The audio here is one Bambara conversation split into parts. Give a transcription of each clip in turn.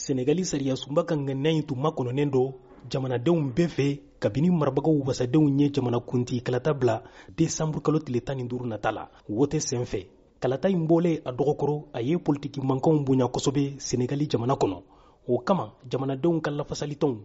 sɛnɛgali sariyasunba ka ŋaniya in tun makɔnɔnen don jamanadenw bɛɛ fɛ kabini marabagaw wasadenw ye jamanakuntigi kalata bila desanburu kalo tile tan ni duuru nata la wote sen fɛ kalata in bɔlen a dɔgɔkɔrɔ a ye politiki mankanw bonya kosɛbɛ senegali jamana kɔnɔ o kama jamanadenw ka lafasalitɔnw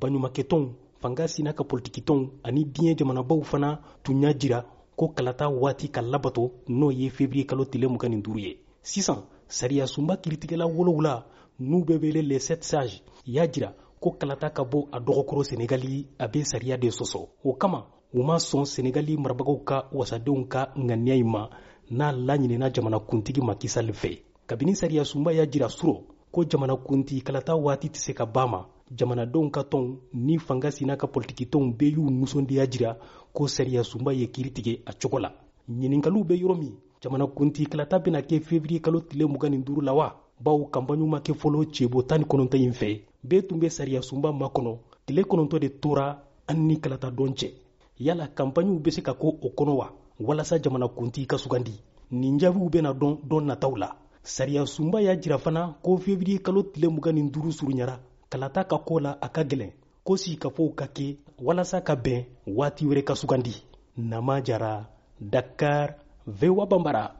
baɲumakɛtɔnw fanga sina ka politikitɔnw ani diɲɛ jamanabaw fana tun y'a jira ko kalata waati ka labato n'o ye fevriye kalo tile mugan ni duuru ye sisan sariyasunba kiritigɛla wolowula n'u bɛ wele le sept sage y'a jira ko kalata ka bɔ a dɔgɔkoro senegali a bɛ sariya de sɔsɔ o kama u ma sɔn senegali marabagaw ka wasadenw ka ŋaniya in ma n'a laɲinina jamanakuntigi makisali fɛ kabini sariyasunba y'a jira suro ko jamanakuntigi kalata waati tɛ se ka ba ma jamanadenw ka tɔnw ni fanga sina ka politikitɔnw bɛɛ y'u nusɔndiya jira ko sariyasunba ye kiri tigɛ a cogo la ɲininkaliw bɛ yɔrɔ min jamanakuntigi kalata bɛna kɛ fevriye kalo tile mugan ni duuru la wa baw kanpaɲu ma kɛ fɔlɔ cebo tan ni kɔnɔntɔn in fɛ bɛɛ tun bɛ sariyasunba makɔnɔ tile kɔnɔntɔn de tora an ni kalatadon cɛ yala kanpaniw bɛ se ka ko o kɔnɔ wa walasa jamanakuntigi ka sugandi nin jaabiw bɛna dɔn dɔn nataw la sariya sunba y'a jira fana ko fevriye kalo tile mugan ni duuru surunyara kalata ka koo la a ka gɛlɛn ko sigikafow ka kɛ walasa ka bɛn waati wɛrɛ ka sugandi nama jara dakar voa banbara